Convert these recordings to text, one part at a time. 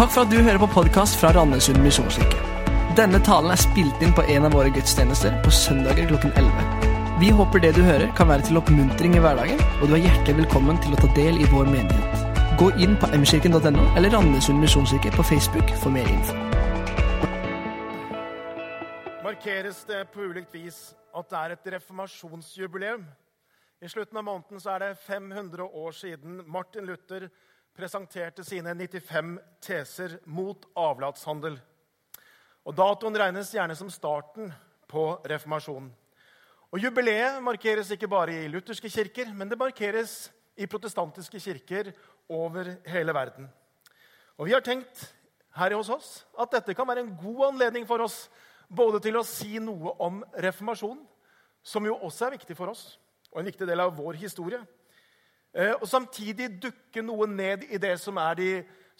Takk for at du hører på podkast fra Randesund misjonskirke. Denne talen er spilt inn på en av våre gudstjenester på søndager klokken 11. Vi håper det du hører, kan være til oppmuntring i hverdagen, og du er hjertelig velkommen til å ta del i vår menighet. Gå inn på mkirken.no eller Randesund misjonskirke på Facebook for mer info. markeres det på ulikt vis at det er et reformasjonsjubileum. I slutten av måneden så er det 500 år siden Martin Luther presenterte sine 95 teser mot avlatshandel. Og Datoen regnes gjerne som starten på reformasjonen. Og Jubileet markeres ikke bare i lutherske kirker, men det markeres i protestantiske kirker over hele verden. Og Vi har tenkt her hos oss at dette kan være en god anledning for oss både til å si noe om reformasjonen, som jo også er viktig for oss, og en viktig del av vår historie, og samtidig dukke noe ned i det som er de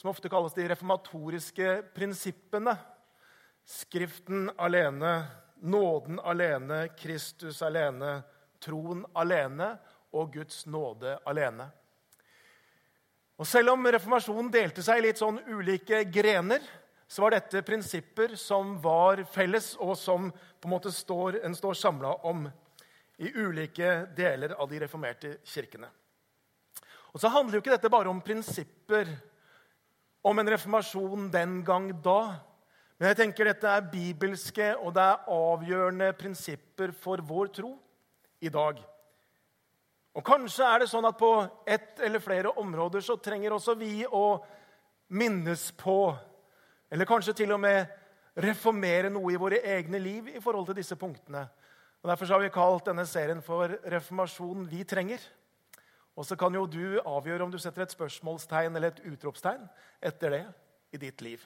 som ofte kalles de reformatoriske prinsippene. Skriften alene, nåden alene, Kristus alene, troen alene og Guds nåde alene. Og Selv om reformasjonen delte seg i litt sånn ulike grener, så var dette prinsipper som var felles, og som på en måte står, en står samla om i ulike deler av de reformerte kirkene. Og så handler jo ikke dette bare om prinsipper om en reformasjon den gang da. Men jeg tenker dette er bibelske og det er avgjørende prinsipper for vår tro i dag. Og Kanskje er det sånn at på ett eller flere områder så trenger også vi å minnes på eller kanskje til og med reformere noe i våre egne liv i forhold til disse punktene. Og Derfor har vi kalt denne serien for 'Reformasjonen vi trenger'. Og så kan jo du avgjøre om du setter et spørsmålstegn eller et utropstegn etter det i ditt liv.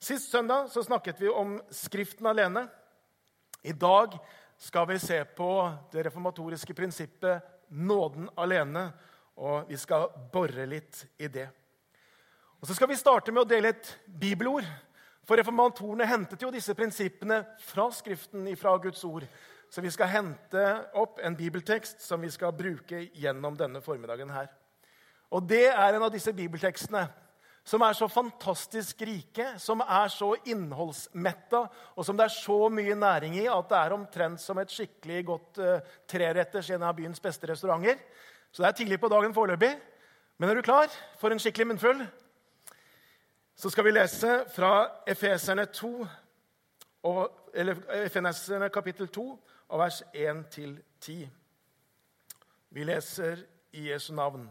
Sist søndag så snakket vi om Skriften alene. I dag skal vi se på det reformatoriske prinsippet nåden alene. Og vi skal bore litt i det. Og Så skal vi starte med å dele et bibelord. For reformatorene hentet jo disse prinsippene fra Skriften, fra Guds ord. Så vi skal hente opp en bibeltekst som vi skal bruke gjennom denne formiddagen. her. Og Det er en av disse bibeltekstene som er så fantastisk rike, som er så innholdsmetta, og som det er så mye næring i at det er omtrent som et skikkelig godt uh, treretters i en av byens beste restauranter. Så det er tidlig på dagen foreløpig. Men er du klar for en skikkelig munnfull? så skal vi lese fra Efeserne 2, og, eller Efeserne kapittel 2, og vers 1-10. Vi leser i Jesu navn.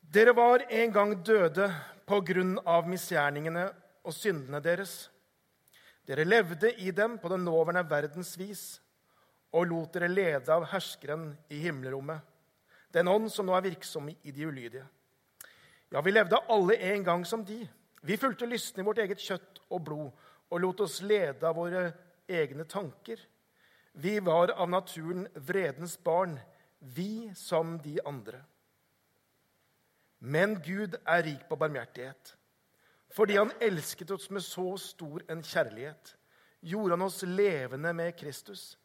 Dere var en gang døde på grunn av misgjerningene og syndene deres. Dere levde i dem på den nåværende verdens vis og lot dere lede av herskeren i himmelrommet, den ånd som nå er virksom i de ulydige. Ja, vi levde alle en gang som de. Vi fulgte lysten i vårt eget kjøtt og blod og lot oss lede av våre egne tanker. Vi var av naturen vredens barn, vi som de andre. Men Gud er rik på barmhjertighet. Fordi han elsket oss med så stor en kjærlighet, gjorde han oss levende med Kristus,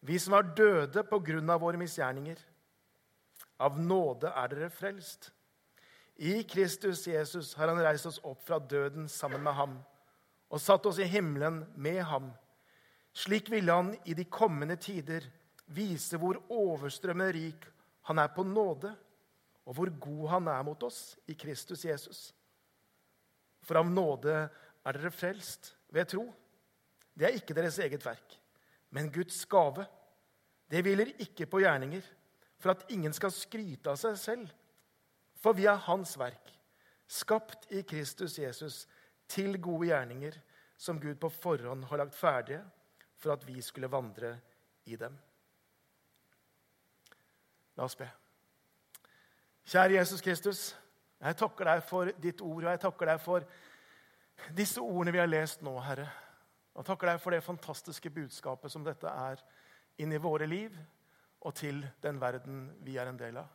vi som var døde på grunn av våre misgjerninger. Av nåde er dere frelst. I Kristus Jesus har han reist oss opp fra døden sammen med ham og satt oss i himmelen med ham. Slik ville han i de kommende tider vise hvor overstrømmende rik han er på nåde, og hvor god han er mot oss i Kristus Jesus. For av nåde er dere frelst ved tro. Det er ikke deres eget verk, men Guds gave. Det hviler ikke på gjerninger, for at ingen skal skryte av seg selv. For vi er Hans verk, skapt i Kristus Jesus til gode gjerninger, som Gud på forhånd har lagt ferdige for at vi skulle vandre i dem. La oss be. Kjære Jesus Kristus, jeg takker deg for ditt ord, og jeg takker deg for disse ordene vi har lest nå, Herre. Og takker deg for det fantastiske budskapet som dette er inn i våre liv og til den verden vi er en del av.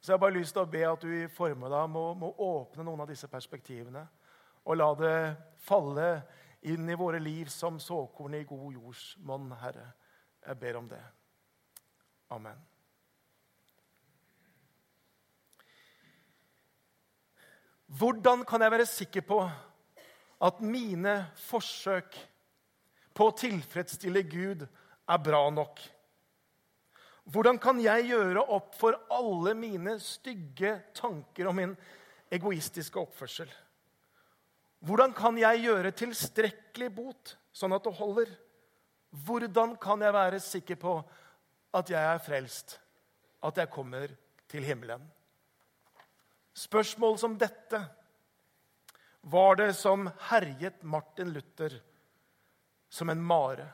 Så jeg har bare lyst til å be at du i formiddag må, må åpne noen av disse perspektivene. Og la det falle inn i våre liv som såkorn i god jords monn, Herre. Jeg ber om det. Amen. Hvordan kan jeg være sikker på at mine forsøk på å tilfredsstille Gud er bra nok? Hvordan kan jeg gjøre opp for alle mine stygge tanker om min egoistiske oppførsel? Hvordan kan jeg gjøre tilstrekkelig bot, sånn at det holder? Hvordan kan jeg være sikker på at jeg er frelst, at jeg kommer til himmelen? Spørsmål som dette var det som herjet Martin Luther som en mare.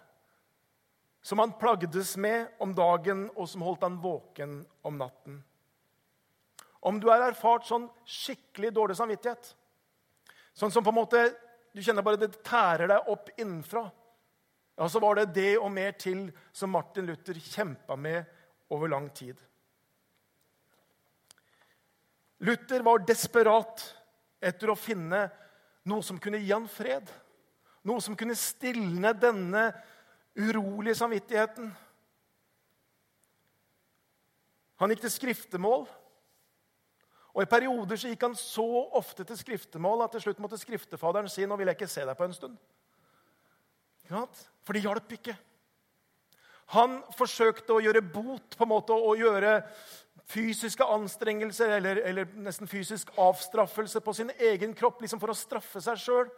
Som han plagdes med om dagen, og som holdt han våken om natten. Om du har erfart sånn skikkelig dårlig samvittighet, sånn som på en måte du kjenner bare det tærer deg opp innenfra, ja, så var det det og mer til som Martin Luther kjempa med over lang tid. Luther var desperat etter å finne noe som kunne gi han fred. Noe som kunne stilne denne urolige samvittigheten. Han gikk til skriftemål. Og I perioder så gikk han så ofte til skriftemål at til slutt måtte skriftefaderen si nå vil jeg ikke se deg på en stund. For det hjalp ikke. Han forsøkte å gjøre bot, på en måte, å gjøre fysiske anstrengelser eller, eller, nesten fysisk avstraffelse på sin egen kropp liksom for å straffe seg sjøl.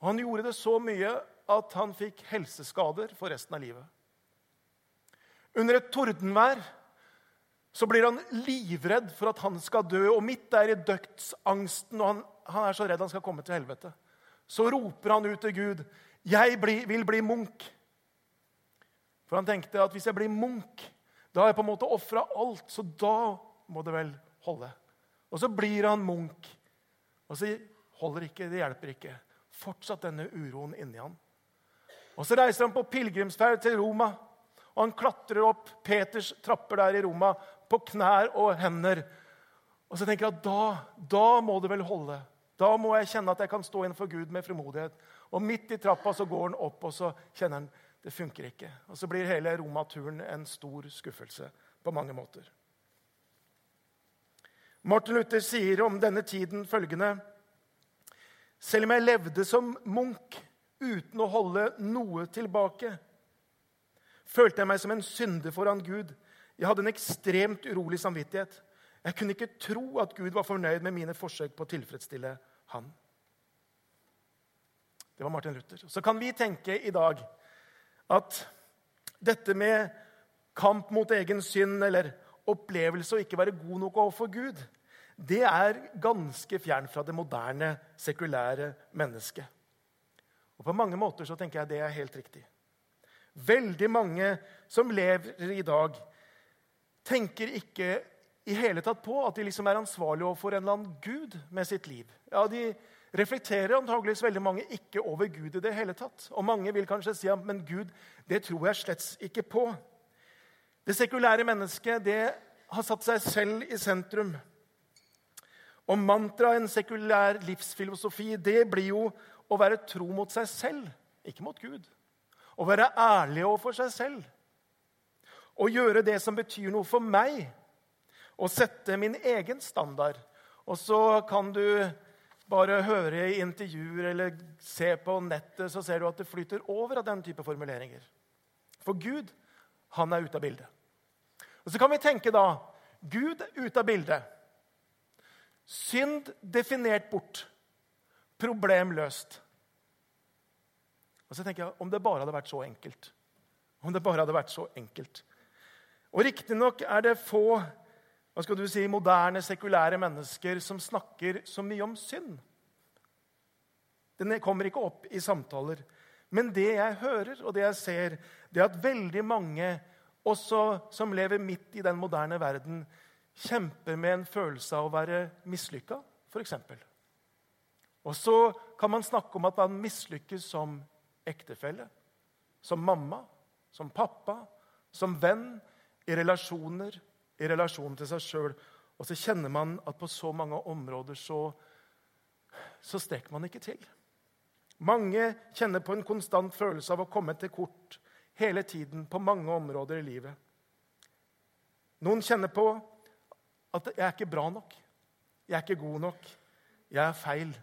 Han gjorde det så mye at han fikk helseskader for resten av livet. Under et tordenvær så blir han livredd for at han skal dø. Og midt der i dødsangsten, og han, han er så redd han skal komme til helvete, så roper han ut til Gud, 'Jeg bli, vil bli munk'. For han tenkte at hvis jeg blir munk, da har jeg på en måte ofra alt, så da må det vel holde. Og så blir han munk. Og så holder ikke, det hjelper ikke. Fortsatt denne uroen inni han. Og Så reiser han på pilegrimsferd til Roma. Og han klatrer opp Peters trapper der i Roma på knær og hender. Og så tenker jeg at da, da må det vel holde. Da må jeg kjenne at jeg kan stå innenfor Gud med frimodighet. Og midt i trappa så går han opp, og så kjenner han det funker ikke. Og så blir hele romaturen en stor skuffelse på mange måter. Martin Luther sier om denne tiden følgende Selv om jeg levde som munk uten å holde noe tilbake, følte jeg meg som en synder foran Gud. Jeg hadde en ekstremt urolig samvittighet. Jeg kunne ikke tro at Gud var fornøyd med mine forsøk på å tilfredsstille Han. Det var Martin Luther. Så kan vi tenke i dag at dette med kamp mot egen synd eller opplevelse å ikke være god nok overfor Gud, det er ganske fjernt fra det moderne, sekulære mennesket. Og På mange måter så tenker jeg det er helt riktig. Veldig mange som lever i dag, tenker ikke i hele tatt på at de liksom er ansvarlige overfor en eller annen gud med sitt liv. Ja, De reflekterer antageligvis veldig mange ikke over Gud i det hele tatt. Og mange vil kanskje si at men Gud, det tror jeg slett ikke på. Det sekulære mennesket det har satt seg selv i sentrum. Og mantraet en sekulær livsfilosofi det blir jo å være tro mot seg selv, ikke mot Gud. Å være ærlig overfor seg selv. Å gjøre det som betyr noe for meg. og sette min egen standard. Og så kan du bare høre i intervjuer eller se på nettet, så ser du at det flyter over av den type formuleringer. For Gud, han er ute av bildet. Og Så kan vi tenke da Gud er ute av bildet. Synd definert bort. Problem løst. Og så tenker jeg, Om det bare hadde vært så enkelt. Om det bare hadde vært så enkelt. Og Riktignok er det få hva skal du si, moderne, sekulære mennesker som snakker så mye om synd. Den kommer ikke opp i samtaler. Men det jeg hører, og det jeg ser, det er at veldig mange også som lever midt i den moderne verden, kjemper med en følelse av å være mislykka, f.eks. Og så kan man snakke om at man mislykkes som ektefelle, som mamma, som pappa, som venn, i relasjoner, i relasjon til seg sjøl. Og så kjenner man at på så mange områder så, så strekker man ikke til. Mange kjenner på en konstant følelse av å komme til kort hele tiden på mange områder i livet. Noen kjenner på at 'jeg er ikke bra nok', 'jeg er ikke god nok', jeg er feil,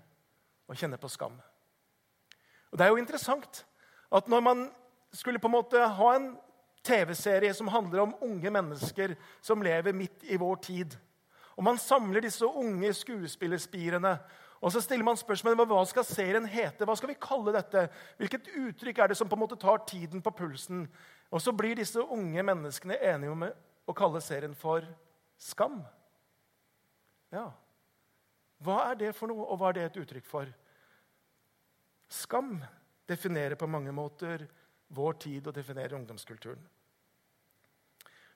og kjenner på skam. Og Det er jo interessant at når man skulle på en måte ha en TV-serie som handler om unge mennesker som lever midt i vår tid, og man samler disse unge skuespillerspirene og så stiller man spørsmålet hva skal serien hete. Hva skal vi kalle dette? Hvilket uttrykk er det som på en måte tar tiden på pulsen? Og så blir disse unge menneskene enige om å kalle serien for Skam. Ja. Hva er det for noe, og hva er det et uttrykk for? Skam definerer på mange måter vår tid og definerer ungdomskulturen.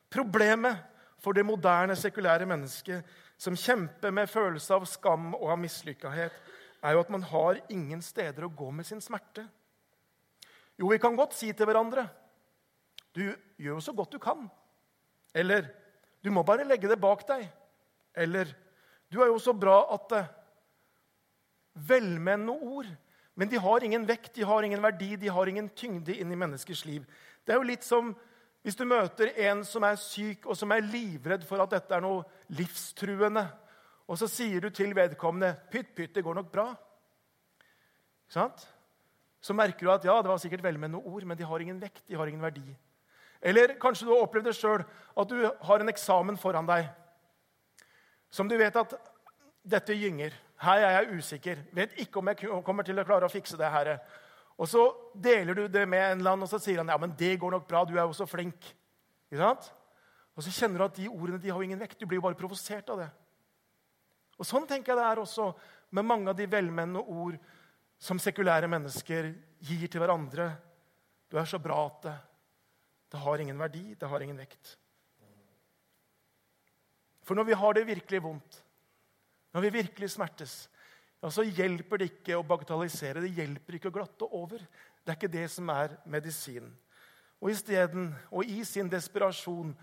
Problemet for det moderne, sekulære mennesket som kjemper med følelse av skam og av mislykkahet, er jo at man har ingen steder å gå med sin smerte. Jo, vi kan godt si til hverandre Du gjør jo så godt du kan. Eller Du må bare legge det bak deg. Eller Du er jo så bra at Velmenende ord. Men de har ingen vekt, de har ingen verdi, de har ingen tyngde inn i menneskers liv. Det er jo litt som hvis du møter en som er syk, og som er livredd for at dette er noe livstruende, og så sier du til vedkommende 'Pytt, pytt, det går nok bra', så merker du at ja, det var sikkert velmenende ord, men de har ingen vekt, de har ingen verdi. Eller kanskje du har opplevd det sjøl, at du har en eksamen foran deg som du vet at dette gynger. Her er jeg usikker. Vet ikke om jeg kommer til å klare å fikse det. her. Og så deler du det med en eller annen, og så sier han ja, men det går nok bra. du er jo så flink. Ikke sant? Og så kjenner du at de ordene de har ingen vekt. Du blir jo bare provosert av det. Og Sånn tenker jeg det er også med mange av de velmenende ord som sekulære mennesker gir til hverandre. Du er så bra at det, det har ingen verdi, det har ingen vekt. For når vi har det virkelig vondt, når vi virkelig smertes, ja, så hjelper det ikke å bagatellisere. Det hjelper ikke å glatte over. Det er ikke det som er medisinen. Og isteden, og i sin desperasjon,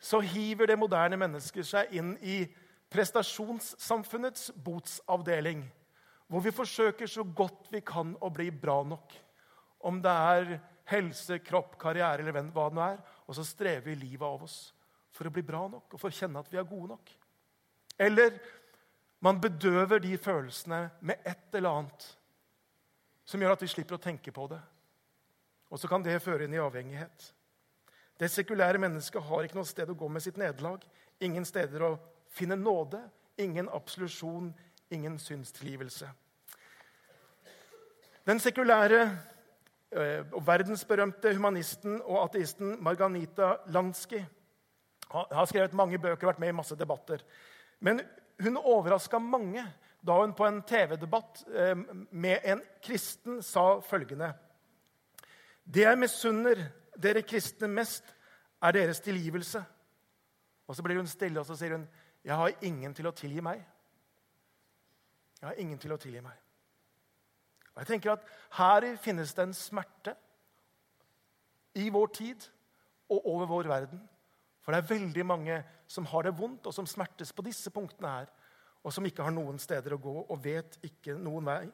så hiver det moderne mennesket seg inn i prestasjonssamfunnets botsavdeling, hvor vi forsøker så godt vi kan å bli bra nok. Om det er helse, kropp, karriere eller hva det nå er. Og så strever vi livet av oss for å bli bra nok og for å kjenne at vi er gode nok. Eller man bedøver de følelsene med et eller annet som gjør at vi slipper å tenke på det. Og så kan det føre inn i avhengighet. Det sekulære mennesket har ikke noe sted å gå med sitt nederlag. Ingen steder å finne nåde, ingen absolusjon, ingen synstilgivelse. Den sekulære eh, og verdensberømte humanisten og ateisten Marganita Lansky har skrevet mange bøker og vært med i masse debatter. Men hun overraska mange da hun på en TV-debatt eh, med en kristen sa følgende Det jeg misunner dere kristne mest, er deres tilgivelse. Og Så blir hun stille og så sier hun, 'Jeg har ingen til å tilgi meg.' Jeg har ingen til å tilgi meg. Og jeg tenker at Her finnes det en smerte i vår tid og over vår verden for det er veldig mange som har det vondt, og som smertes på disse punktene her, og som ikke har noen steder å gå og vet ikke noen vei.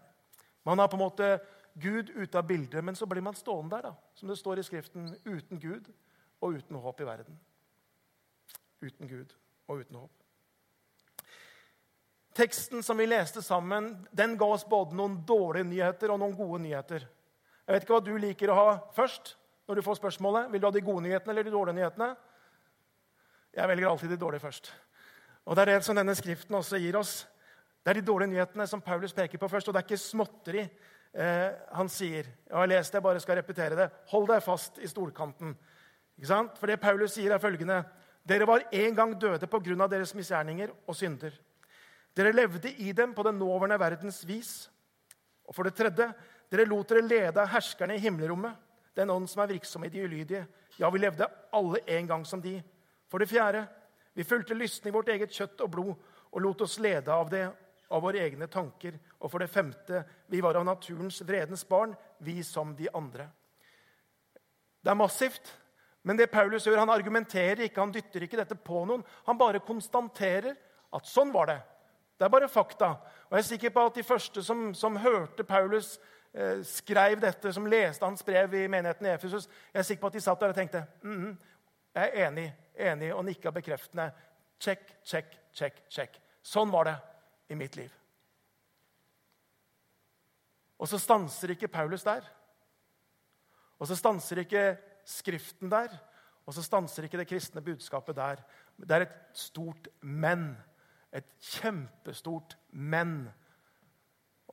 Man har på en måte Gud ute av bildet, men så blir man stående der, da, som det står i Skriften, uten Gud og uten håp i verden. Uten Gud og uten håp. Teksten som vi leste sammen, den ga oss både noen dårlige nyheter og noen gode nyheter. Jeg vet ikke hva du liker å ha først når du får spørsmålet. Vil du ha de gode nyhetene eller de dårlige nyhetene? Jeg velger alltid de dårlige først. Og Det er det som denne skriften også gir oss. Det er de dårlige nyhetene som Paulus peker på først. Og det er ikke småtteri eh, han sier. Jeg har lest det, jeg bare skal repetere det. Hold deg fast i stolkanten. Ikke sant? For det Paulus sier, er følgende.: Dere var en gang døde på grunn av deres misgjerninger og synder. Dere levde i dem på den nåværende verdens vis. Og for det tredje, dere lot dere lede av herskerne i himmelrommet, den ånd som er virksom i de ulydige. Ja, vi levde alle en gang som de. For det fjerde, vi fulgte lysten i vårt eget kjøtt og blod og lot oss lede av det, av våre egne tanker. Og for det femte, vi var av naturens vredens barn, vi som de andre. Det er massivt, men det Paulus gjør, han argumenterer ikke, han dytter ikke dette på noen. Han bare konstaterer at sånn var det. Det er bare fakta. Og jeg er sikker på at de første som, som hørte Paulus eh, skrev dette, som leste hans brev i menigheten i Efesus, jeg er sikker på at de satt der og tenkte mm, -hmm, jeg er enig enig og nikka bekreftende. Check, check, check, check. Sånn var det i mitt liv. Og så stanser ikke Paulus der. Og så stanser ikke Skriften der. Og så stanser ikke det kristne budskapet der. Det er et stort men. Et kjempestort men.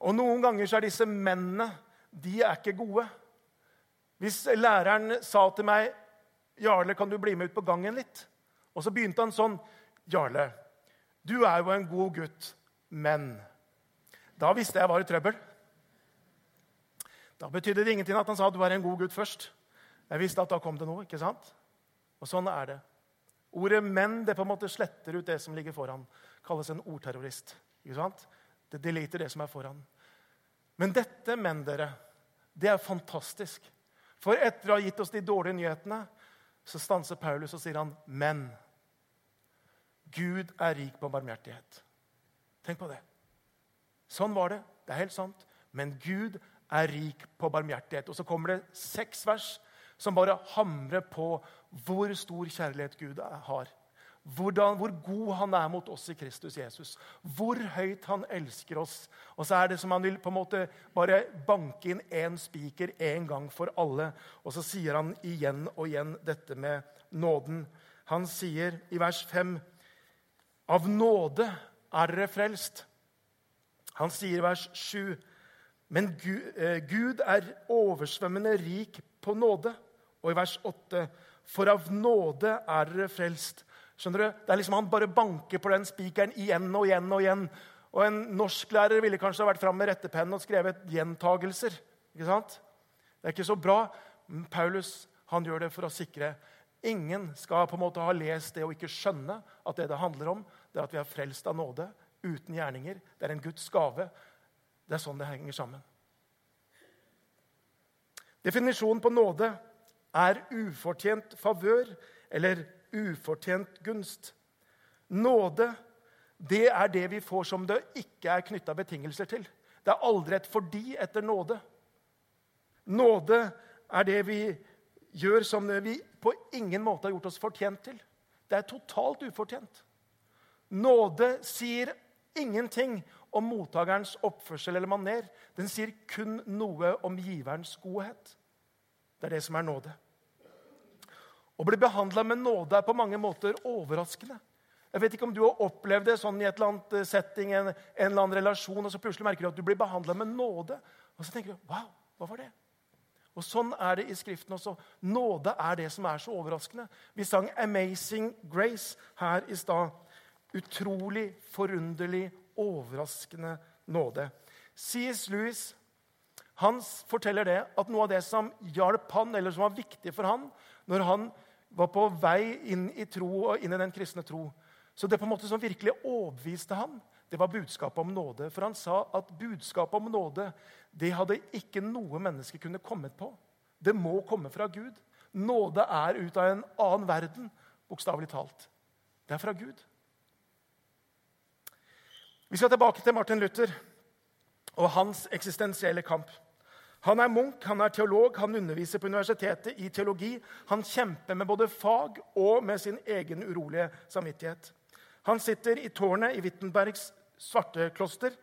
Og noen ganger så er disse mennene de er ikke gode. Hvis læreren sa til meg 'Jarle, kan du bli med ut på gangen litt?' Og så begynte han sånn 'Jarle, du er jo en god gutt, men' Da visste jeg jeg var i trøbbel. Da betydde det ingenting at han sa at du er en god gutt først. Jeg visste at da kom det noe. ikke sant? Og sånn er det. Ordet 'men' det på en måte sletter ut det som ligger foran. Kalles en ordterrorist. ikke sant? Det deleter det som er foran. Men dette, menn dere, det er fantastisk. For etter å ha gitt oss de dårlige nyhetene, så stanser Paulus og sier han, 'Men Gud er rik på barmhjertighet.' Tenk på det. Sånn var det. Det er helt sant. Men Gud er rik på barmhjertighet. Og så kommer det seks vers som bare hamrer på hvor stor kjærlighet Gud har. Hvordan, hvor god han er mot oss i Kristus Jesus. Hvor høyt han elsker oss. Og så er det som han vil på en måte bare banke inn én spiker en gang for alle. Og så sier han igjen og igjen dette med nåden. Han sier i vers 5.: Av nåde er dere frelst. Han sier i vers 7.: Men eh, Gud er oversvømmende rik på nåde. Og i vers 8.: For av nåde er dere frelst. Skjønner du? Det er liksom Han bare banker på den spikeren igjen og igjen. Og igjen. Og en norsklærer ville kanskje ha vært fram med rettepennen og skrevet gjentagelser. Ikke sant? Det er ikke så bra. Men Paulus han gjør det for å sikre Ingen skal på en måte ha lest det og ikke skjønne at det det handler om, det er at vi er frelst av nåde, uten gjerninger. Det er en Guds gave. Det er sånn det henger sammen. Definisjonen på nåde er ufortjent favør eller ufortjent gunst. Nåde det er det vi får som det ikke er knytta betingelser til. Det er aldri et fordi etter nåde. Nåde er det vi gjør som vi på ingen måte har gjort oss fortjent til. Det er totalt ufortjent. Nåde sier ingenting om mottakerens oppførsel eller maner. Den sier kun noe om giverens godhet. Det er det som er nåde. Å bli behandla med nåde er på mange måter overraskende. Jeg vet ikke om du har opplevd det sånn i et eller annet setting, en, en eller annen relasjon, og så plutselig merker du at du blir behandla med nåde. Og så tenker du Wow, hva var det? Og Sånn er det i Skriften også. Nåde er det som er så overraskende. Vi sang 'Amazing Grace' her i stad. Utrolig, forunderlig, overraskende nåde. C.S. Lewis forteller det at noe av det som hjalp han, eller som var viktig for han, når han var på vei inn i tro og inn i den kristne tro. Så det på en måte som virkelig overbeviste han, det var budskapet om nåde. For han sa at budskapet om nåde det hadde ikke noe menneske kunne kommet på. Det må komme fra Gud. Nåde er ut av en annen verden, bokstavelig talt. Det er fra Gud. Vi skal tilbake til Martin Luther og hans eksistensielle kamp. Han er munk, han er teolog, han underviser på universitetet i teologi. Han kjemper med både fag og med sin egen urolige samvittighet. Han sitter i tårnet i Wittenbergs svartekloster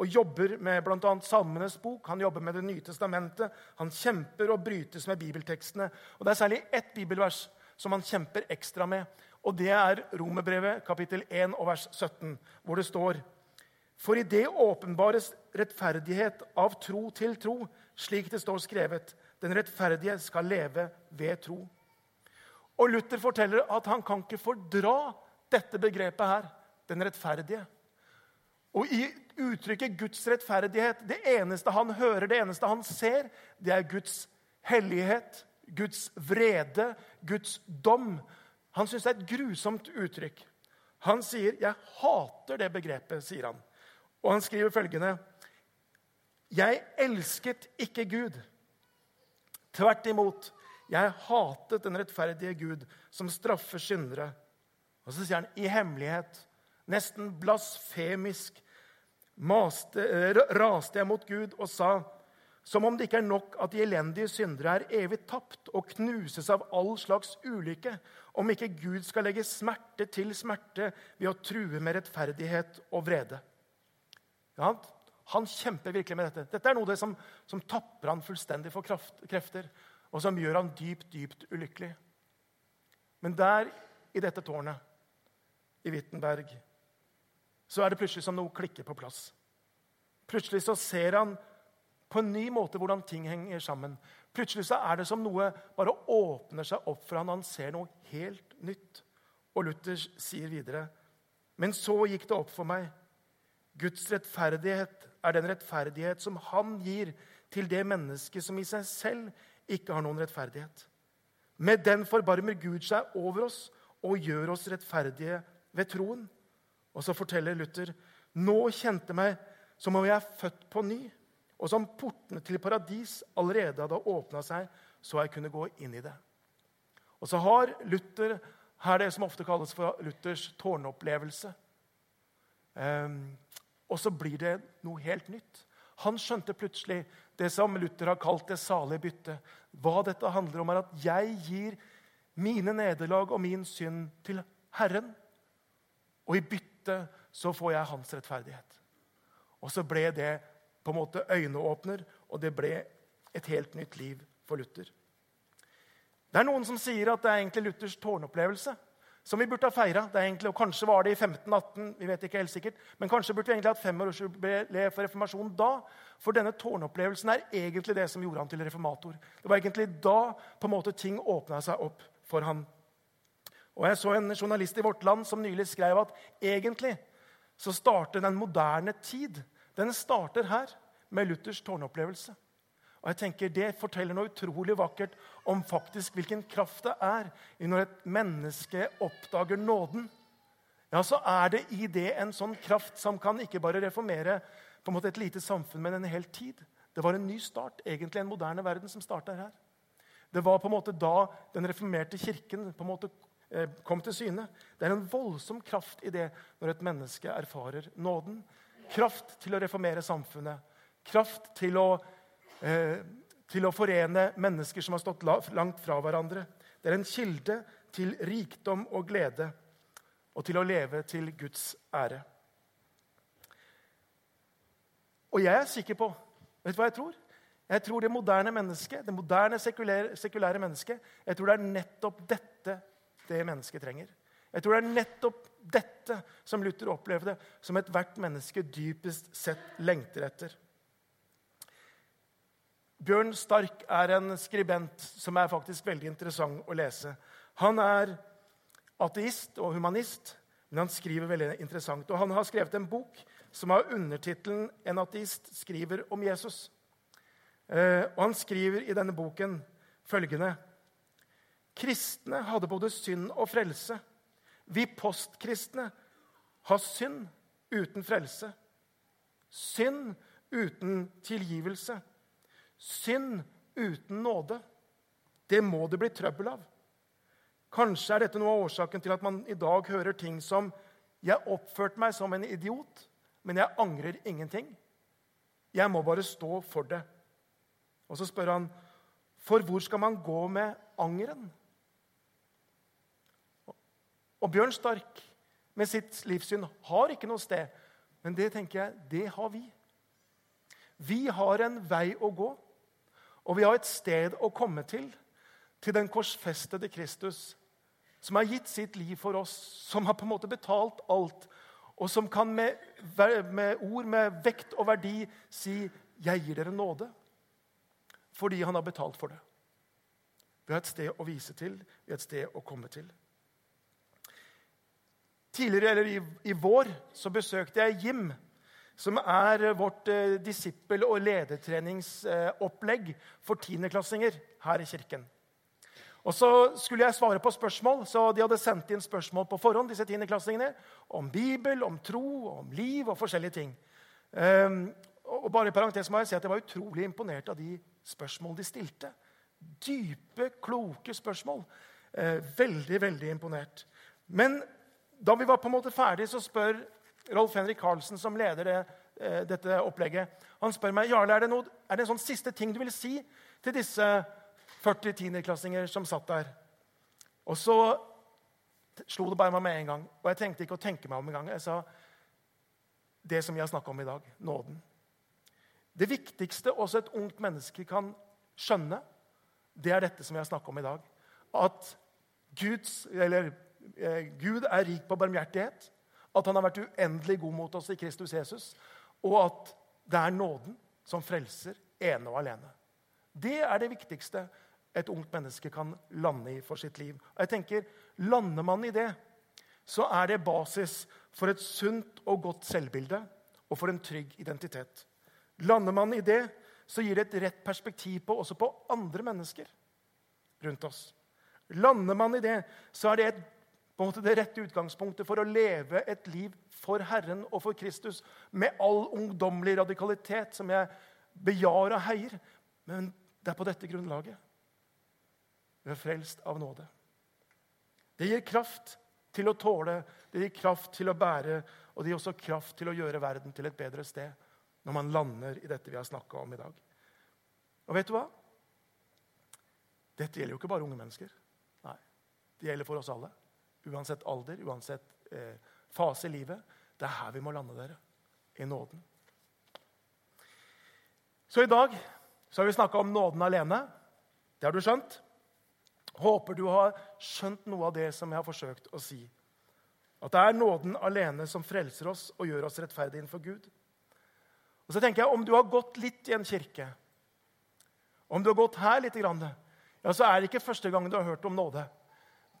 og jobber med bl.a. Salmenes bok. Han jobber med Det nye testamentet. Han kjemper og brytes med bibeltekstene. Og Det er særlig ett bibelvers som han kjemper ekstra med. Og Det er Romerbrevet kapittel 1 og vers 17, hvor det står For i det åpenbares rettferdighet av tro til tro, slik det står skrevet. Den rettferdige skal leve ved tro. Og Luther forteller at han kan ikke fordra dette begrepet her, den rettferdige. Og i uttrykket Guds rettferdighet, det eneste han hører, det eneste han ser, det er Guds hellighet, Guds vrede, Guds dom. Han syns det er et grusomt uttrykk. Han sier 'Jeg hater det begrepet', sier han. Og han skriver følgende jeg elsket ikke Gud. Tvert imot. Jeg hatet den rettferdige Gud som straffer syndere. Og så sier han i hemmelighet, nesten blasfemisk, maste, raste jeg mot Gud og sa som om det ikke er nok at de elendige syndere er evig tapt og knuses av all slags ulykke, om ikke Gud skal legge smerte til smerte ved å true med rettferdighet og vrede. Ja, Han kjemper virkelig med dette. Dette er noe det som, som tapper han fullstendig for kraft, krefter, og som gjør han dypt, dypt ulykkelig. Men der, i dette tårnet, i Wittenberg, så er det plutselig som noe klikker på plass. Plutselig så ser han på en ny måte hvordan ting henger sammen. Plutselig så er det som noe bare åpner seg opp for han, Han ser noe helt nytt. Og Luther sier videre.: Men så gikk det opp for meg. Guds rettferdighet er den rettferdighet som han gir til det mennesket som i seg selv ikke har noen rettferdighet. Med den forbarmer Gud seg over oss og gjør oss rettferdige ved troen. Og så forteller Luther nå kjente meg som om jeg er født på ny, og som portene til paradis allerede hadde åpna seg, så jeg kunne gå inn i det. Og så har Luther her det som ofte kalles for Luthers tårnopplevelse. Og så blir det noe helt nytt. Han skjønte plutselig det som Luther har kalt det salige byttet. Hva dette handler om, er at jeg gir mine nederlag og min synd til Herren. Og i bytte så får jeg hans rettferdighet. Og så ble det på en måte øyneåpner, og det ble et helt nytt liv for Luther. Det er noen som sier at det er egentlig Luthers tårnopplevelse som vi burde ha feira. Kanskje var det i 1518, vi vet ikke helt sikkert, men kanskje burde vi egentlig hatt femårsjubileet for reformasjonen da. For denne tårnopplevelsen er egentlig det som gjorde han til reformator. Det var egentlig da på en måte ting åpna seg opp for han. Og Jeg så en journalist i Vårt Land som nylig skrev at egentlig så starter den moderne tid den starter her med Luthers tårnopplevelse. Og jeg tenker Det forteller noe utrolig vakkert om faktisk hvilken kraft det er når et menneske oppdager nåden. Ja, så er det i det en sånn kraft som kan ikke bare reformere på en måte et lite samfunn, men en hel tid. Det var en ny start, egentlig en moderne verden, som starta her. Det var på en måte da den reformerte kirken på en måte eh, kom til syne. Det er en voldsom kraft i det når et menneske erfarer nåden. Kraft til å reformere samfunnet. Kraft til å, til å forene mennesker som har stått langt fra hverandre. Det er en kilde til rikdom og glede og til å leve til Guds ære. Og jeg er sikker på Vet du hva jeg tror? Jeg tror det moderne mennesket, det moderne sekulære, sekulære mennesket, jeg tror det er nettopp dette det mennesket trenger. Jeg tror det er nettopp dette som Luther opplevde, som ethvert menneske dypest sett lengter etter. Bjørn Stark er en skribent som er faktisk veldig interessant å lese. Han er ateist og humanist, men han skriver veldig interessant. Og han har skrevet en bok som har undertittelen 'En ateist skriver om Jesus'. Eh, og Han skriver i denne boken følgende.: Kristne hadde både synd og frelse. Vi postkristne har synd uten frelse. Synd uten tilgivelse. Synd uten nåde. Det må det bli trøbbel av. Kanskje er dette noe av årsaken til at man i dag hører ting som 'Jeg oppførte meg som en idiot, men jeg angrer ingenting.' 'Jeg må bare stå for det.' Og så spør han, 'For hvor skal man gå med angeren?' Og Bjørn Stark med sitt livssyn har ikke noe sted. Men det tenker jeg, det har vi. Vi har en vei å gå, og vi har et sted å komme til. Til den korsfestede Kristus, som har gitt sitt liv for oss, som har på en måte betalt alt, og som kan med, med ord med vekt og verdi si 'Jeg gir dere nåde', fordi han har betalt for det. Vi har et sted å vise til, vi har et sted å komme til. Tidligere, eller i, i, vår så besøkte jeg Jim, som er vårt eh, disippel- og ledertreningsopplegg eh, for tiendeklassinger her i kirken. Og Så skulle jeg svare på spørsmål, så de hadde sendt inn spørsmål på forhånd. disse tiendeklassingene, Om Bibel, om tro, om liv og forskjellige ting. Um, og bare i parentes må jeg si at Jeg var utrolig imponert av de spørsmål de stilte. Dype, kloke spørsmål. Uh, veldig, veldig imponert. Men da vi var på en måte ferdig, så spør Rolf Henrik Karlsen, som leder det, eh, dette opplegget, han spør meg Jarle, er det, noe, er det en sånn siste ting du vil si til disse 40 tiendeklassinger som satt der. Og så slo det bare meg med en gang. Og jeg tenkte ikke å tenke meg om en gang. Jeg sa det som vi har snakka om i dag nåden. Det viktigste også et ungt menneske kan skjønne, det er dette som jeg snakka om i dag. At Guds, eller, eh, Gud er rik på barmhjertighet. At han har vært uendelig god mot oss i Kristus Jesus. Og at det er nåden som frelser ene og alene. Det er det viktigste et ungt menneske kan lande i for sitt liv. Og jeg tenker, Lander man i det, så er det basis for et sunt og godt selvbilde og for en trygg identitet. Lander man i det, så gir det et rett perspektiv på, også på andre mennesker rundt oss. Lander man i det, så er det et, på en måte det rette utgangspunktet for å leve et liv for Herren og for Kristus med all ungdommelig radikalitet som jeg bejar og heier. Men det er på dette grunnlaget. Vi er frelst av nåde. Det gir kraft til å tåle, det gir kraft til å bære, og det gir også kraft til å gjøre verden til et bedre sted når man lander i dette vi har snakka om i dag. Og vet du hva? Dette gjelder jo ikke bare unge mennesker. Nei, Det gjelder for oss alle. Uansett alder, uansett eh, fase i livet. Det er her vi må lande dere. I nåden. Så i dag så har vi snakka om nåden alene. Det har du skjønt. Håper du har skjønt noe av det som jeg har forsøkt å si. At det er nåden alene som frelser oss og gjør oss rettferdige innenfor Gud. Og så tenker jeg, Om du har gått litt i en kirke, om du har gått her litt, ja, så er det ikke første gang du har hørt om nåde.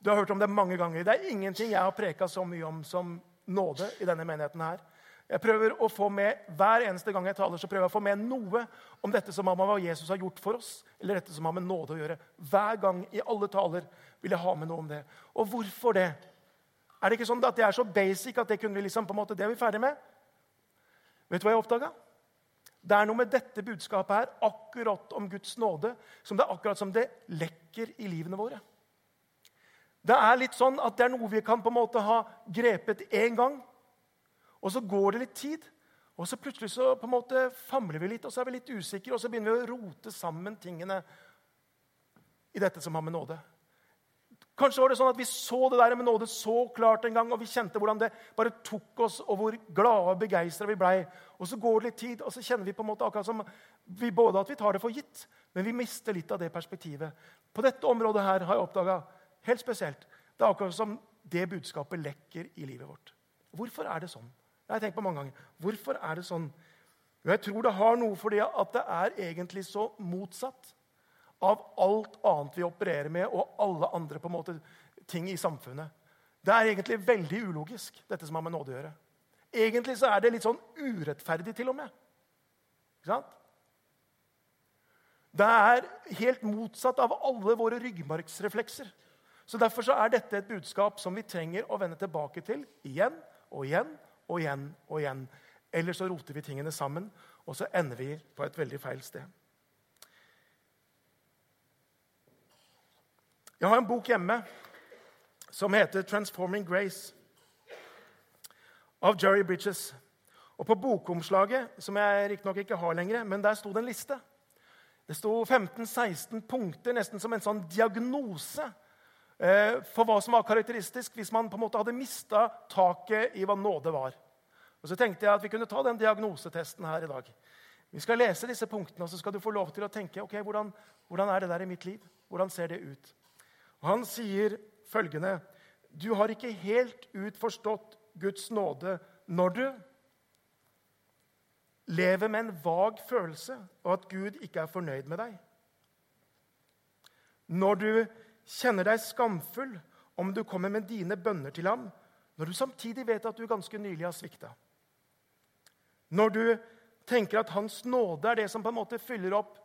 Du har hørt om det mange ganger. Det er ingenting jeg har preka så mye om som nåde i denne menigheten. her. Jeg prøver å få med, Hver eneste gang jeg taler, så prøver jeg å få med noe om dette som med hva Jesus har gjort for oss, eller dette som har med nåde å gjøre. Hver gang i alle taler vil jeg ha med noe om det. Og hvorfor det? Er det ikke sånn at det er så basic at det kunne vi liksom, på en måte, det er vi ferdig med? Vet du hva jeg oppdaga? Det er noe med dette budskapet her, akkurat om Guds nåde, som det er akkurat som det lekker i livene våre. Det er litt sånn at det er noe vi kan på en måte ha grepet én gang, og så går det litt tid. Og så plutselig så på en måte famler vi litt, og så er vi litt usikre, og så begynner vi å rote sammen tingene i dette som har med nåde. Kanskje var det sånn at vi så det der med nåde så klart en gang, og vi kjente hvordan det bare tok oss, og hvor glade og begeistra vi blei. Og så går det litt tid, og så kjenner vi på en måte akkurat som vi både at vi tar det for gitt, men vi mister litt av det perspektivet. På dette området her har jeg oppdaga helt spesielt det er akkurat som det budskapet lekker i livet vårt. Hvorfor er det sånn? Jeg har tenkt på mange ganger. Hvorfor er det sånn? Jeg tror det har noe fordi at det er egentlig så motsatt av alt annet vi opererer med, og alle andre på en måte ting i samfunnet. Det er egentlig veldig ulogisk, dette som har med nåde å gjøre. Egentlig så er det litt sånn urettferdig, til og med. Ikke sant? Det er helt motsatt av alle våre ryggmargsreflekser. Så Derfor så er dette et budskap som vi trenger å vende tilbake til igjen og igjen og igjen. og igjen. Ellers så roter vi tingene sammen, og så ender vi på et veldig feil sted. Jeg har en bok hjemme som heter 'Transforming Grace' av Jerry Bridges. Og På bokomslaget, som jeg riktignok ikke har lenger, men der sto det en liste. Det sto 15-16 punkter, nesten som en sånn diagnose for hva som var karakteristisk hvis man på en måte hadde mista taket i hva nåde var. Og Så tenkte jeg at vi kunne ta den diagnosetesten her i dag. Vi skal lese disse punktene, og så skal du få lov til å tenke ok, hvordan, hvordan er det der i mitt liv. Hvordan ser det ut? Og Han sier følgende Du har ikke helt ut forstått Guds nåde når du lever med en vag følelse og at Gud ikke er fornøyd med deg. Når du kjenner deg skamfull om du kommer med dine bønner til ham, når du samtidig vet at du ganske nylig har svikta. Når du tenker at Hans nåde er det som på en måte fyller opp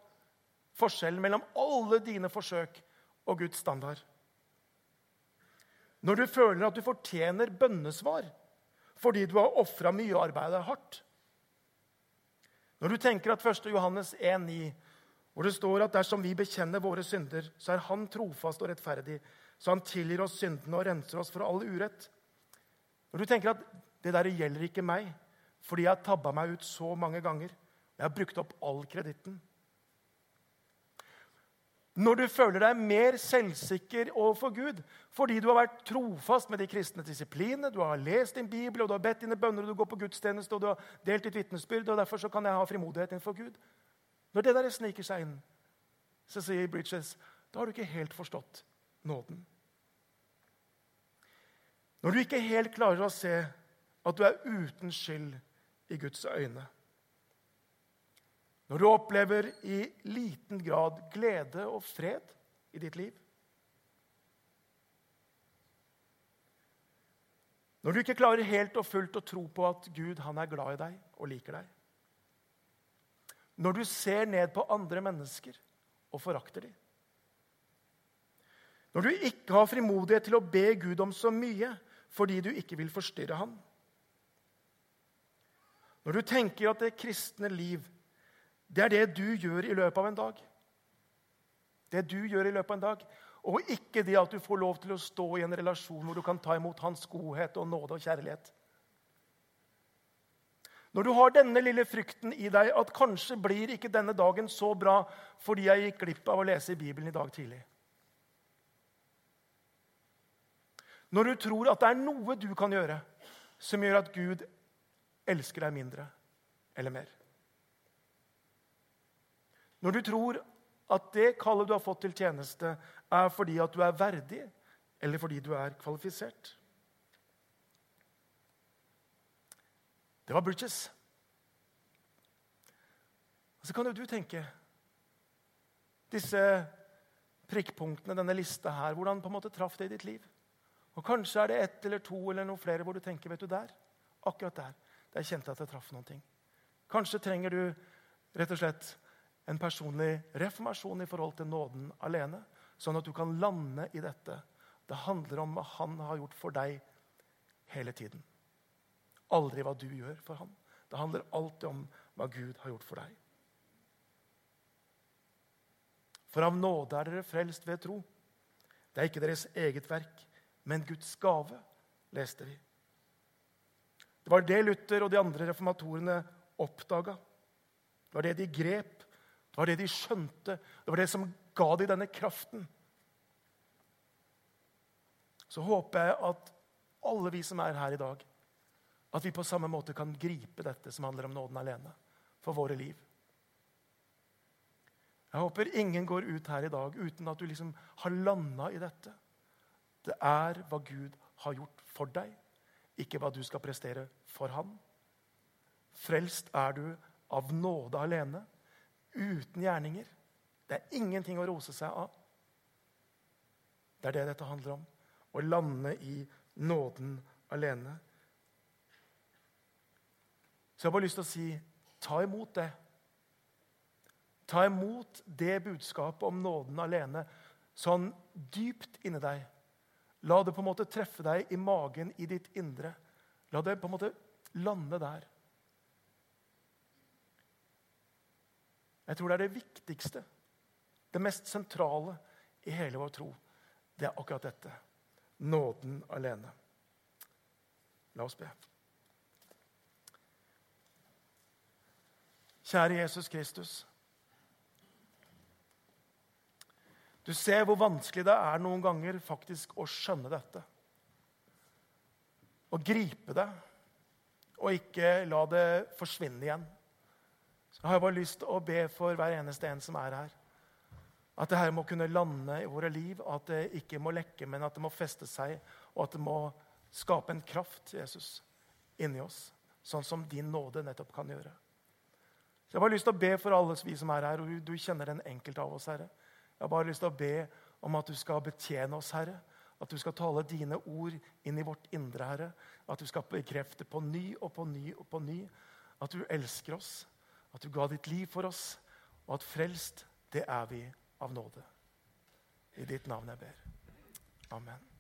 forskjellen mellom alle dine forsøk og Guds standard. Når du føler at du fortjener bønnesvar fordi du har ofra mye og arbeidet hardt. Når du tenker at 1. Johannes 1,9, hvor det står at dersom vi bekjenner våre synder, så er Han trofast og rettferdig, så Han tilgir oss syndene og renser oss for all urett. Når du tenker at det der gjelder ikke meg fordi jeg har tabba meg ut så mange ganger, jeg har brukt opp all kreditten Når du føler deg mer selvsikker overfor Gud fordi du har vært trofast med de kristne disiplinene, du har lest din bibel, og du har bedt dine bønner, og du går på gudstjeneste og du har delt ditt vitnesbyrd, og derfor så kan jeg ha frimodighet innenfor Gud. Når det der sniker seg inn, så sier Bridges, da har du ikke helt forstått nåden. Når du ikke helt klarer å se at du er uten skyld i Guds øyne, når du opplever i liten grad glede og fred i ditt liv. Når du ikke klarer helt og fullt å tro på at Gud han er glad i deg og liker deg. Når du ser ned på andre mennesker og forakter dem. Når du ikke har frimodighet til å be Gud om så mye fordi du ikke vil forstyrre ham. Når du tenker at det kristne liv det er det du gjør i løpet av en dag. Det du gjør i løpet av en dag. Og ikke det at du får lov til å stå i en relasjon hvor du kan ta imot hans godhet og nåde og kjærlighet. Når du har denne lille frykten i deg at kanskje blir ikke denne dagen så bra fordi jeg gikk glipp av å lese i Bibelen i dag tidlig. Når du tror at det er noe du kan gjøre som gjør at Gud elsker deg mindre eller mer. Når du tror at det kallet du har fått til tjeneste, er fordi at du er verdig, eller fordi du er kvalifisert. Det var Bridges. Og så kan jo du tenke Disse prikkpunktene, denne lista her, hvordan på en måte traff det i ditt liv? Og Kanskje er det ett eller to eller noe flere hvor du tenker vet du der, akkurat der, der kjente jeg at jeg traff noen ting. Kanskje trenger du rett og slett en personlig reformasjon i forhold til nåden alene, sånn at du kan lande i dette. Det handler om hva han har gjort for deg hele tiden. Aldri hva du gjør for ham. Det handler alltid om hva Gud har gjort for deg. For av nåde er dere frelst ved tro. Det er ikke deres eget verk, men Guds gave, leste vi. Det var det Luther og de andre reformatorene oppdaga. Det var det de grep det var det de skjønte. Det var det som ga dem denne kraften. Så håper jeg at alle vi som er her i dag, at vi på samme måte kan gripe dette som handler om nåden alene, for våre liv. Jeg håper ingen går ut her i dag uten at du liksom har landa i dette. Det er hva Gud har gjort for deg, ikke hva du skal prestere for ham. Frelst er du av nåde alene uten gjerninger. Det er ingenting å rose seg av. Det er det dette handler om. Å lande i nåden alene. Så jeg har bare lyst til å si ta imot det. Ta imot det budskapet om nåden alene sånn dypt inni deg. La det på en måte treffe deg i magen, i ditt indre. La det på en måte lande der. Jeg tror det er det viktigste, det mest sentrale i hele vår tro. Det er akkurat dette nåden alene. La oss be. Kjære Jesus Kristus. Du ser hvor vanskelig det er noen ganger faktisk å skjønne dette. Å gripe det og ikke la det forsvinne igjen. Så har jeg bare lyst til å be for hver eneste en som er her. At det her må kunne lande i våre liv, at det ikke må lekke, men at det må feste seg, og at det må skape en kraft, Jesus, inni oss. Sånn som din nåde nettopp kan gjøre. Jeg har bare lyst til å be for alle vi som er her, og du kjenner den enkelte av oss, Herre. Jeg har bare lyst til å be om at du skal betjene oss, Herre. At du skal tale dine ord inn i vårt indre, Herre. At du skal bekrefte på ny og på ny og på ny at du elsker oss at du ga ditt liv for oss, og at frelst, det er vi av nåde. I ditt navn jeg ber. Amen.